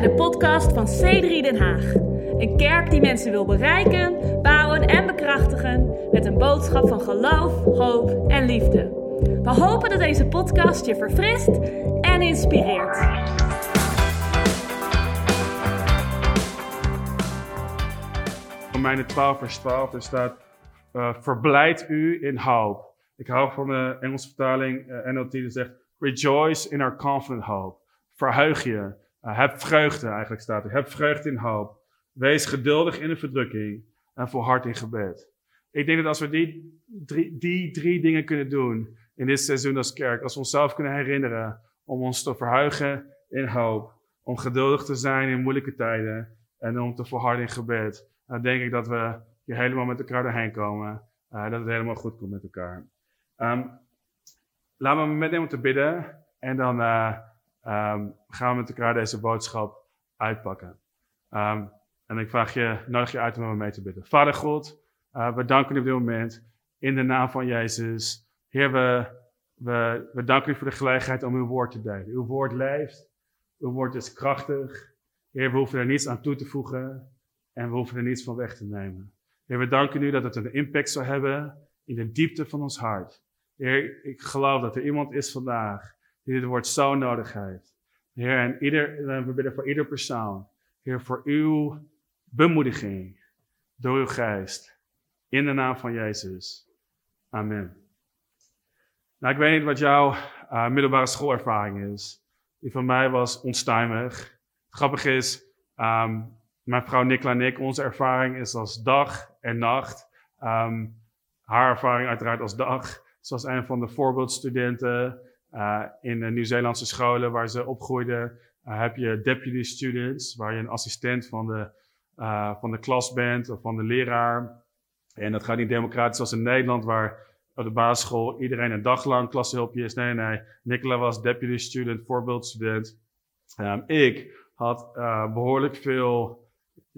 bij de podcast van C3 Den Haag. Een kerk die mensen wil bereiken, bouwen en bekrachtigen met een boodschap van geloof, hoop en liefde. We hopen dat deze podcast je verfrist en inspireert. Romeinen 12 vers 12, er staat, uh, verblijd u in hoop. Ik hou van de Engelse vertaling, uh, NLT, die zegt, rejoice in our confident hope. Verheug je. Uh, heb vreugde, eigenlijk staat er. Heb vreugde in hoop. Wees geduldig in de verdrukking en volhard in gebed. Ik denk dat als we die drie, die drie dingen kunnen doen in dit seizoen als kerk, als we onszelf kunnen herinneren om ons te verheugen in hoop, om geduldig te zijn in moeilijke tijden en om te volharden in gebed, dan denk ik dat we hier helemaal met elkaar doorheen komen. Uh, dat het helemaal goed komt met elkaar. Um, laten we met om te bidden en dan uh, um, gaan we met elkaar deze boodschap uitpakken. Um, en ik vraag je, nodig je uit om mee te bidden. Vader God, uh, we danken u op dit moment in de naam van Jezus. Heer, we, we, we danken u voor de gelegenheid om uw woord te delen. Uw woord leeft, uw woord is krachtig. Heer, we hoeven er niets aan toe te voegen en we hoeven er niets van weg te nemen. Heer, we danken u dat het een impact zal hebben in de diepte van ons hart. Heer, ik geloof dat er iemand is vandaag die dit woord zo nodig heeft. Heer, en ieder, we bidden voor ieder persoon. Heer, voor uw bemoediging door uw geest. In de naam van Jezus. Amen. Nou, ik weet niet wat jouw uh, middelbare schoolervaring is. Die van mij was onstuimig. Grappig is, um, mijn vrouw Nicola en ik, onze ervaring is als dag en nacht. Um, haar ervaring uiteraard als dag. Zoals een van de voorbeeldstudenten uh, in de Nieuw-Zeelandse scholen waar ze opgroeide. Uh, heb je deputy students, waar je een assistent van de, uh, van de klas bent of van de leraar. En dat gaat niet democratisch zoals in Nederland, waar op de basisschool iedereen een dag lang klashulpje is. Nee, nee. Nicola was deputy student, voorbeeldstudent. Um, ik had behoorlijk veel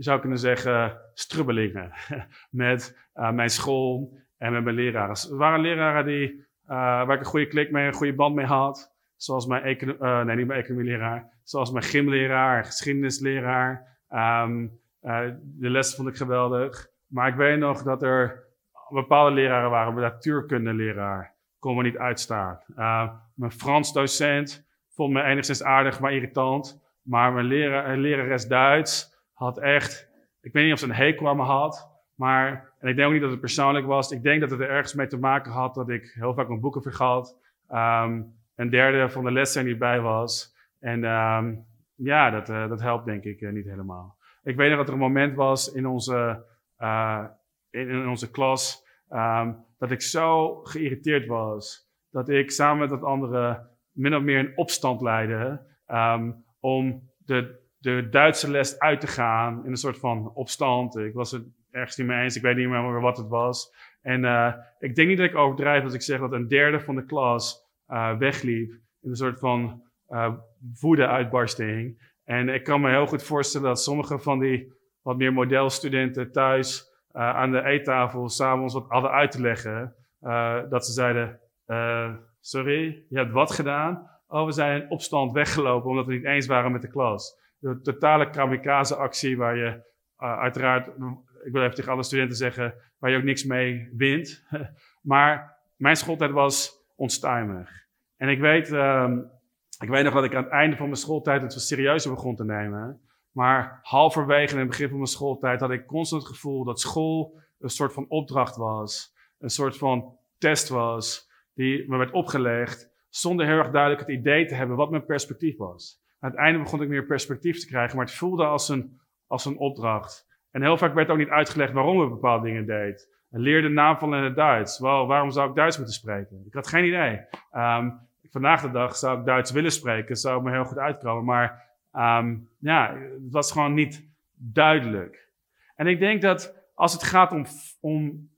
je zou kunnen zeggen, strubbelingen met mijn school en met mijn leraren. Er waren leraren die, waar ik een goede klik mee, een goede band mee had. Zoals mijn, econo uh, nee, niet mijn economieleraar. Zoals mijn gymleraar, geschiedenisleraar. Um, de les vond ik geweldig. Maar ik weet nog dat er bepaalde leraren waren. Mijn natuurkundeleraar kon me niet uitstaan. mijn Frans docent vond me enigszins aardig, maar irritant. Maar mijn leraar, lerares Duits had echt, ik weet niet of ze een hekel aan me had, maar, en ik denk ook niet dat het persoonlijk was. Ik denk dat het er ergens mee te maken had dat ik heel vaak mijn boeken vergat. Um, een derde van de lessen niet bij was. En um, ja, dat, uh, dat helpt denk ik uh, niet helemaal. Ik weet nog dat er een moment was in onze, uh, in, onze klas, um, dat ik zo geïrriteerd was, dat ik samen met wat anderen min of meer een opstand leidde, om de de Duitse les uit te gaan in een soort van opstand. Ik was het ergens niet mee eens, ik weet niet meer wat het was. En uh, ik denk niet dat ik overdrijf als ik zeg dat een derde van de klas uh, wegliep in een soort van uh, woede-uitbarsting. En ik kan me heel goed voorstellen dat sommige van die wat meer modelstudenten thuis aan de eettafel s'avonds wat hadden uit te leggen. dat ze zeiden, sorry, je hebt wat gedaan? Oh, we zijn in opstand weggelopen omdat we niet eens waren met de klas de totale kamikaze-actie waar je uiteraard, ik wil even tegen alle studenten zeggen, waar je ook niks mee wint. maar mijn schooltijd was onstuimig. En ik weet, um, ik weet nog dat ik aan het einde van mijn schooltijd het wat serieuzer begon te nemen. Maar halverwege in het begin van mijn schooltijd had ik constant het gevoel dat school een soort van opdracht was. Een soort van test was die me werd opgelegd zonder heel erg duidelijk het idee te hebben wat mijn perspectief was. Aan het einde begon ik meer perspectief te krijgen, maar het voelde als een, als een opdracht. En heel vaak werd ook niet uitgelegd waarom we bepaalde dingen deed. En leerde naamvallen in het Duits. Wel, waarom zou ik Duits moeten spreken? Ik had geen idee. Um, vandaag de dag zou ik Duits willen spreken, zou me heel goed uitkomen. Maar um, ja, het was gewoon niet duidelijk. En ik denk dat als het gaat om, om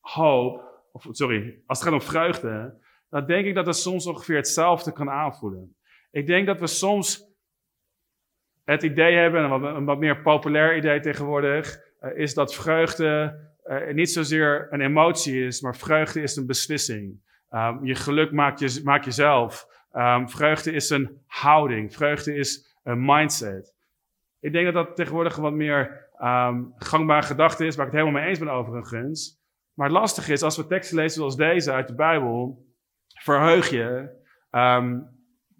hoop, of sorry, als het gaat om vreugde, dan denk ik dat het soms ongeveer hetzelfde kan aanvoelen. Ik denk dat we soms het idee hebben, een wat, meer populair idee tegenwoordig, uh, is dat vreugde uh, niet zozeer een emotie is, maar vreugde is een beslissing. Um, je geluk maakt je, maak je zelf. Um, vreugde is een houding. Vreugde is een mindset. Ik denk dat dat tegenwoordig een wat meer um, gangbare gedachte is, waar ik het helemaal mee eens ben overigens. Maar het is, als we teksten lezen zoals deze uit de Bijbel, verheug je,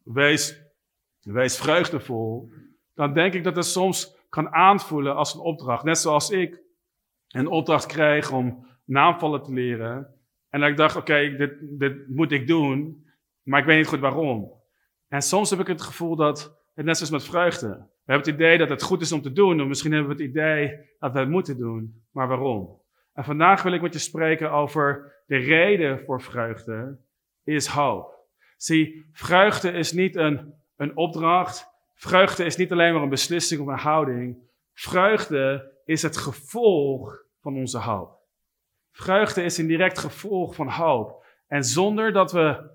wees, wees vreugdevol, dan denk ik dat het soms kan aanvoelen als een opdracht. Net zoals ik een opdracht kreeg om naamvallen te leren. En dat ik dacht, oké, dit, dit moet ik doen, maar ik weet niet goed waarom. En soms heb ik het gevoel dat het net zoals met vreugde. We hebben het idee dat het goed is om te doen, of misschien hebben we het idee dat we het moeten doen, maar waarom? En vandaag wil ik met je spreken over de reden voor vreugde, is hoop. Zie, vreugde is niet een, een opdracht, vreugde is niet alleen maar een beslissing of een houding. Vreugde is het gevolg van onze hoop. Vreugde is een direct gevolg van hoop. En zonder dat we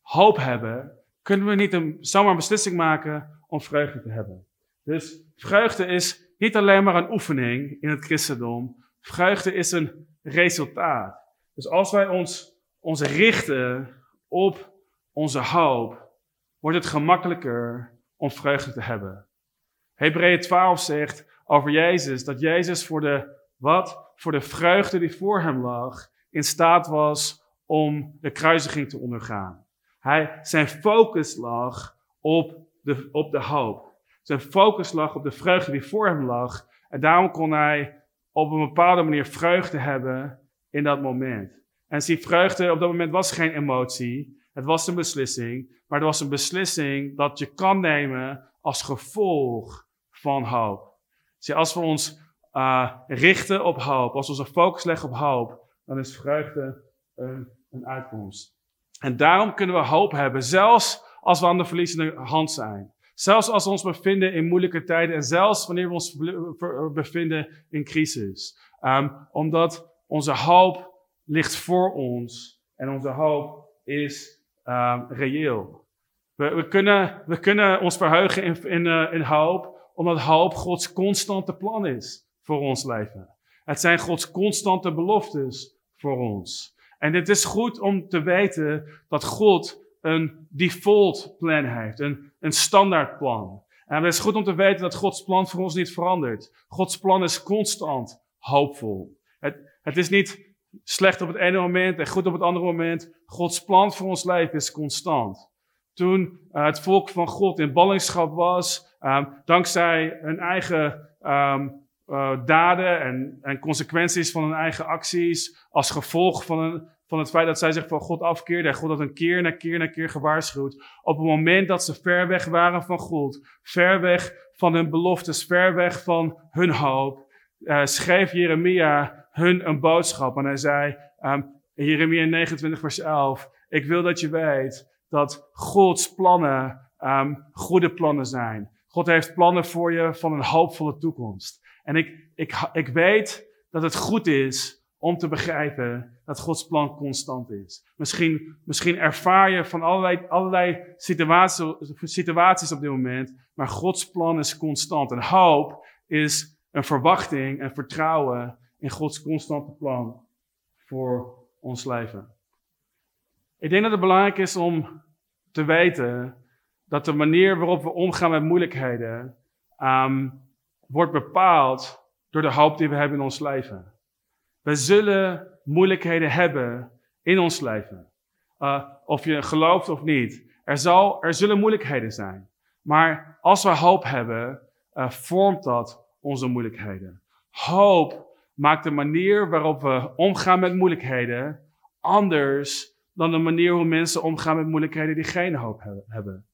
hoop hebben, kunnen we niet een, zomaar een beslissing maken om vreugde te hebben. Dus vreugde is niet alleen maar een oefening in het christendom. Vreugde is een resultaat. Dus als wij ons, ons richten op onze hoop, wordt het gemakkelijker om vreugde te hebben. Hebreeën 12 zegt over Jezus dat Jezus voor de wat? Voor de vreugde die voor hem lag, in staat was om de kruisiging te ondergaan. Hij, zijn focus lag op de, op de hoop. Zijn focus lag op de vreugde die voor hem lag. En daarom kon hij op een bepaalde manier vreugde hebben in dat moment. En zie, vreugde op dat moment was geen emotie. Het was een beslissing. Maar het was een beslissing dat je kan nemen als gevolg van hoop. Zie, als we ons uh, richten op hoop, als we onze focus leggen op hoop, dan is vreugde een, een uitkomst. En daarom kunnen we hoop hebben, zelfs als we aan de verliezende hand zijn. Zelfs als we ons bevinden in moeilijke tijden en zelfs wanneer we ons bevinden in crisis. Um, omdat onze hoop ligt voor ons en onze hoop is um, reëel. We, kunnen, we kunnen ons verheugen in, in, uh, in hoop, omdat hoop Gods constante plan is voor ons leven. Het zijn Gods constante beloftes voor ons. En het is goed om te weten dat God een default plan heeft, een, een standaard plan. En het is goed om te weten dat Gods plan voor ons niet verandert. Gods plan is constant hoopvol. Het, het is niet slecht op het ene moment en goed op het andere moment. Gods plan voor ons leven is constant. Toen uh, het volk van God in ballingschap was, um, dankzij hun eigen um, uh, daden en, en consequenties van hun eigen acties, als gevolg van, een, van het feit dat zij zich van God afkeerden en God had een keer na keer na keer gewaarschuwd. Op het moment dat ze ver weg waren van God, ver weg van hun beloftes, ver weg van hun hoop, uh, schreef Jeremia hun een boodschap. En hij zei, um, Jeremia 29 vers 11, ik wil dat je weet dat Gods plannen um, goede plannen zijn. God heeft plannen voor je van een hoopvolle toekomst. En ik, ik, ik weet dat het goed is om te begrijpen dat Gods plan constant is. Misschien, misschien ervaar je van allerlei, allerlei situaties, situaties op dit moment, maar Gods plan is constant. En hoop is een verwachting en vertrouwen in Gods constante plan voor ons leven. Ik denk dat het belangrijk is om te weten dat de manier waarop we omgaan met moeilijkheden um, wordt bepaald door de hoop die we hebben in ons leven. We zullen moeilijkheden hebben in ons leven. Uh, of je gelooft of niet. Er, zal, er zullen moeilijkheden zijn. Maar als we hoop hebben, uh, vormt dat onze moeilijkheden. Hoop maakt de manier waarop we omgaan met moeilijkheden anders dan de manier hoe mensen omgaan met moeilijkheden die geen hoop hebben.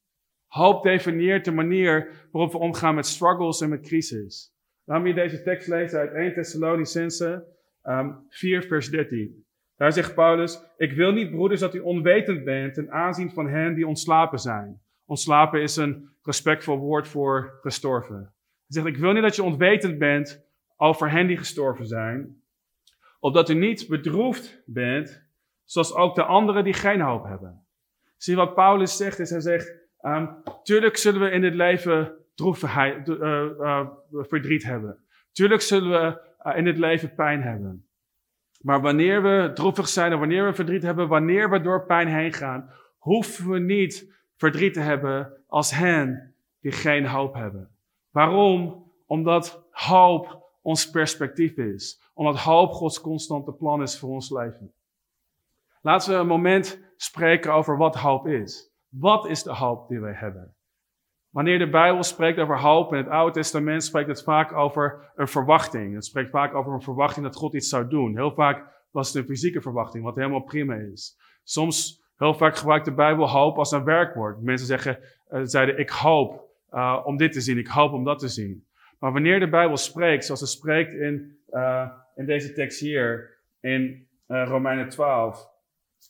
Hoop definieert de manier waarop we omgaan met struggles en met crisis. Laten we deze tekst lezen uit 1 Thessalonicense um, 4 vers 13. Daar zegt Paulus, ik wil niet broeders dat u onwetend bent ten aanzien van hen die ontslapen zijn. Ontslapen is een respectvol woord voor gestorven. Hij zegt, ik wil niet dat je onwetend bent over hen die gestorven zijn, opdat u niet bedroefd bent, zoals ook de anderen die geen hoop hebben. Zie wat Paulus zegt is, hij zegt, Um, tuurlijk zullen we in dit leven droefheid, uh, uh, verdriet hebben. Tuurlijk zullen we uh, in dit leven pijn hebben. Maar wanneer we droevig zijn en wanneer we verdriet hebben, wanneer we door pijn heen gaan, hoeven we niet verdriet te hebben als hen die geen hoop hebben. Waarom? Omdat hoop ons perspectief is. Omdat hoop Gods constante plan is voor ons leven. Laten we een moment spreken over wat hoop is. Wat is de hoop die wij hebben? Wanneer de Bijbel spreekt over hoop in het Oude Testament, spreekt het vaak over een verwachting. Het spreekt vaak over een verwachting dat God iets zou doen. Heel vaak was het een fysieke verwachting, wat helemaal prima is. Soms, heel vaak gebruikt de Bijbel hoop als een werkwoord. Mensen zeggen, uh, zeiden, ik hoop uh, om dit te zien, ik hoop om dat te zien. Maar wanneer de Bijbel spreekt, zoals het spreekt in, uh, in deze tekst hier, in Romeinen 12,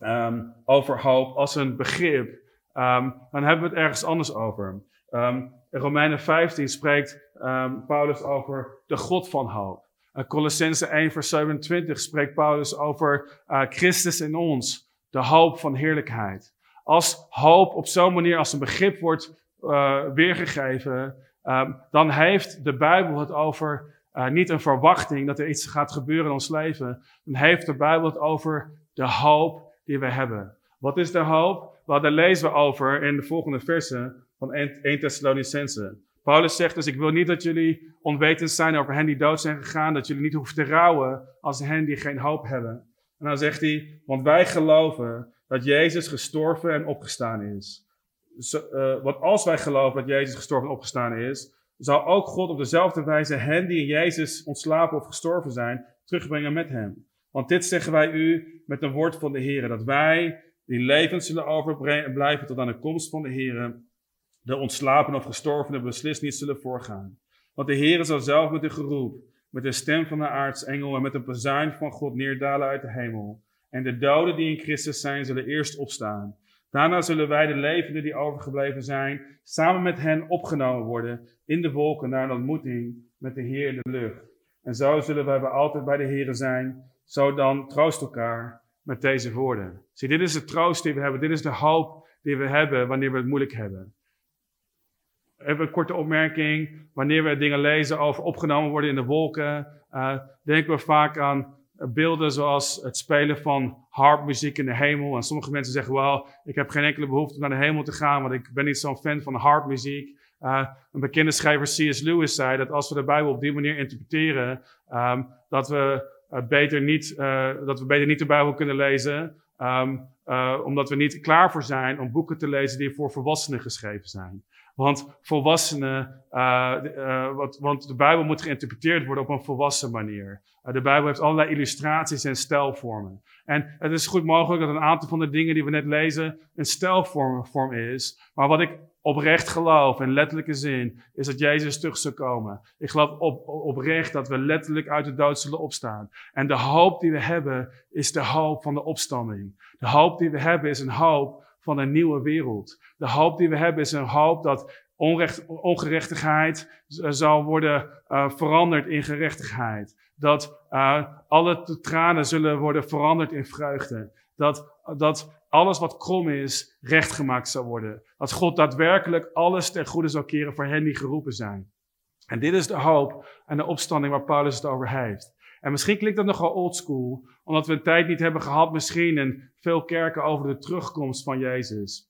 um, over hoop als een begrip, um, dan hebben we het ergens anders over. Um, in Romeinen 15 spreekt Paulus over de God van hoop. Uh, Colossense 1 vers 27 spreekt Paulus over uh, Christus in ons, de hoop van heerlijkheid. Als hoop op zo'n manier als een begrip wordt uh, weergegeven, um, dan heeft de Bijbel het over niet een verwachting dat er iets gaat gebeuren in ons leven. Dan heeft de Bijbel het over de hoop die we hebben. Wat is de hoop? Wel, daar lezen we over in de volgende versen van 1 Thessalonicense. Paulus zegt dus, ik wil niet dat jullie onwetend zijn over hen die dood zijn gegaan, dat jullie niet hoeven te rouwen als hen die geen hoop hebben. En dan zegt hij, want wij geloven dat Jezus gestorven en opgestaan is. Uh, want als wij geloven dat Jezus gestorven en opgestaan is, zal ook God op dezelfde wijze hen die in Jezus ontslapen of gestorven zijn, terugbrengen met hem. Want dit zeggen wij u met een woord van de Heer, dat wij die levend zullen overblijven tot aan de komst van de Heer, de ontslapen of gestorvenen beslist niet zullen voorgaan. Want de Heer zal zelf met een geroep, met de stem van de aartsengel en met een bezuin van God neerdalen uit de hemel. En de doden die in Christus zijn, zullen eerst opstaan. Daarna zullen wij, de levenden die overgebleven zijn, samen met hen opgenomen worden in de wolken naar een ontmoeting met de Heer in de lucht. En zo zullen wij altijd bij de Heer zijn. Zo dan troost elkaar met deze woorden. Zie, dit is de troost die we hebben. Dit is de hoop die we hebben wanneer we het moeilijk hebben. Even een korte opmerking. Wanneer we dingen lezen over opgenomen worden in de wolken, uh, denken we vaak aan beelden zoals het spelen van harpmuziek in de hemel. En sommige mensen zeggen wel, ik heb geen enkele behoefte om naar de hemel te gaan, want ik ben niet zo'n fan van harpmuziek. Uh, een bekende schrijver C.S. Lewis zei dat als we de Bijbel op die manier interpreteren, um, dat we uh, beter niet, uh, dat we beter niet de Bijbel kunnen lezen, um, omdat we niet klaar voor zijn om boeken te lezen die voor volwassenen geschreven zijn. Want volwassenen, uh, wat, want de Bijbel moet geïnterpreteerd worden op een volwassen manier. Uh, de Bijbel heeft allerlei illustraties en stijlvormen. En het is goed mogelijk dat een aantal van de dingen die we net lezen een stijlvorm vorm is. Maar wat ik oprecht geloof, in letterlijke zin, is dat Jezus terug zal komen. Ik geloof op, oprecht dat we letterlijk uit de dood zullen opstaan. En de hoop die we hebben, is de hoop van de opstanding. De hoop die we hebben, is een hoop van een nieuwe wereld. De hoop die we hebben is een hoop dat onrecht, ongerechtigheid zal worden uh, veranderd in gerechtigheid. Dat uh, alle tranen zullen worden veranderd in vreugde. Dat, dat alles wat krom is, rechtgemaakt zal worden. Dat God daadwerkelijk alles ten goede zal keren voor hen die geroepen zijn. En dit is de hoop en de opstanding waar Paulus het over heeft. En misschien klinkt dat nogal oldschool, omdat we een tijd niet hebben gehad, misschien in veel kerken over de terugkomst van Jezus.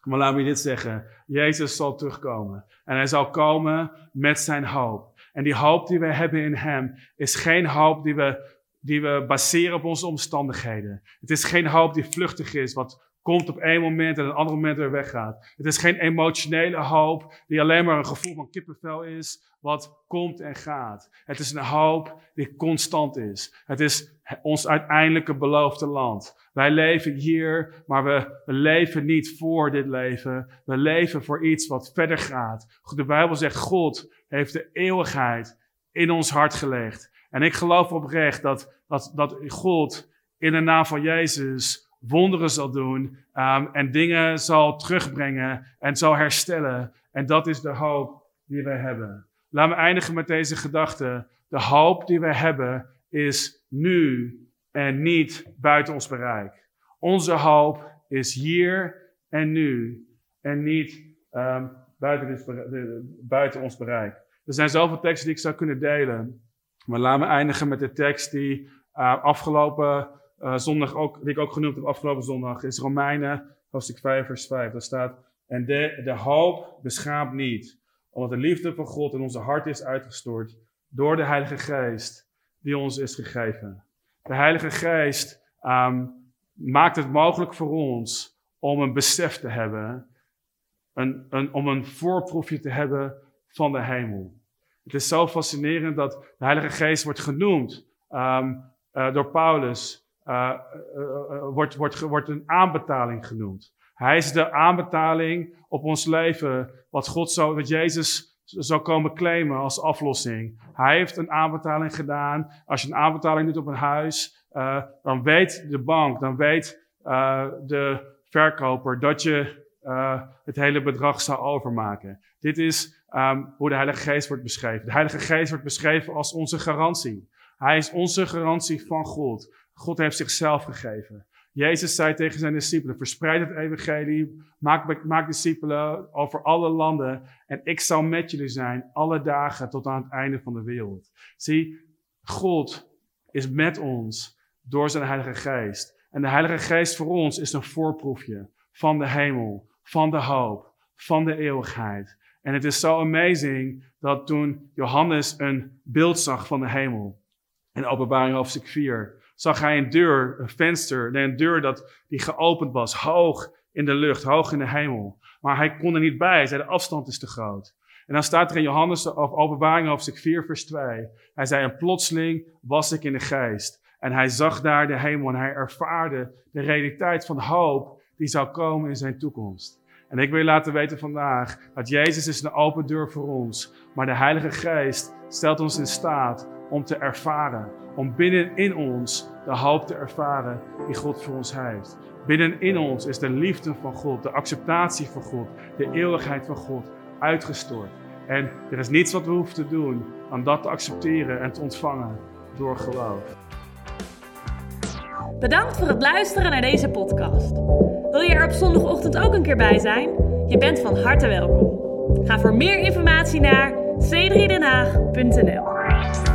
Maar laat me dit zeggen: Jezus zal terugkomen. En hij zal komen met zijn hoop. En die hoop die we hebben in hem is geen hoop die we, die we baseren op onze omstandigheden. Het is geen hoop die vluchtig is, wat komt op één moment en een ander moment weer weggaat. Het is geen emotionele hoop die alleen maar een gevoel van kippenvel is, wat komt en gaat. Het is een hoop die constant is. Het is ons uiteindelijke beloofde land. Wij leven hier, maar we, we leven niet voor dit leven. We leven voor iets wat verder gaat. De Bijbel zegt, God heeft de eeuwigheid in ons hart gelegd. En ik geloof oprecht dat, dat, dat God in de naam van Jezus wonderen zal doen um, en dingen zal terugbrengen en zal herstellen. En dat is de hoop die wij hebben. Laat me eindigen met deze gedachte. De hoop die wij hebben is nu en niet buiten ons bereik. Onze hoop is hier en nu en niet um, buiten, ons bereik. Er zijn zoveel teksten die ik zou kunnen delen. Maar laat me eindigen met de tekst die uh, afgelopen uh, zondag ook, die ik ook genoemd heb afgelopen zondag, is Romeinen, hoofdstuk 5, vers 5. Daar staat, en de, de hoop beschaamt niet, Omdat de liefde van God in onze hart is uitgestort door de Heilige Geest die ons is gegeven. De Heilige Geest ehm, maakt het mogelijk voor ons om een besef te hebben, om een voorproefje te hebben van de hemel. Het is zo fascinerend dat de Heilige Geest wordt genoemd ehm, eh, door Paulus, uh, uh, wordt, wordt, wordt een aanbetaling genoemd. Hij is de aanbetaling op ons leven, wat God zo, wat Jezus zou komen claimen als aflossing. Hij heeft een aanbetaling gedaan. Als je een aanbetaling doet op een huis, uh, dan weet de bank, dan weet uh, de verkoper dat je uh, het hele bedrag zou overmaken. Dit is um, hoe de Heilige Geest wordt beschreven. De Heilige Geest wordt beschreven als onze garantie. Hij is onze garantie van God. God heeft zichzelf gegeven. Jezus zei tegen zijn discipelen: Verspreid het evangelie, maak, maak discipelen over alle landen en ik zal met jullie zijn alle dagen tot aan het einde van de wereld. Zie, God is met ons door zijn Heilige Geest. En de Heilige Geest voor ons is een voorproefje van de hemel, van de hoop, van de eeuwigheid. En het is zo amazing dat toen Johannes een beeld zag van de hemel, in openbaring hoofdstuk 4, zag hij een deur, een venster, een deur dat die geopend was, hoog in de lucht, hoog in de hemel. Maar hij kon er niet bij, hij zei de afstand is te groot. En dan staat er in Johannes of openbaring hoofdstuk 4 vers 2. Hij zei, en plotseling was ik in de geest. En hij zag daar de hemel en hij ervaarde de realiteit van hoop die zou komen in zijn toekomst. En ik wil je laten weten vandaag dat Jezus is een open deur voor ons. Maar de Heilige Geest stelt ons in staat om te ervaren. Om binnenin ons de hoop te ervaren die God voor ons heeft. Binnenin ons is de liefde van God, de acceptatie van God, de eeuwigheid van God uitgestort. En er is niets wat we hoeven te doen dan dat te accepteren en te ontvangen door geloof. Bedankt voor het luisteren naar deze podcast. Wil je er op zondagochtend ook een keer bij zijn? Je bent van harte welkom. Ga voor meer informatie naar c3denhaag.nl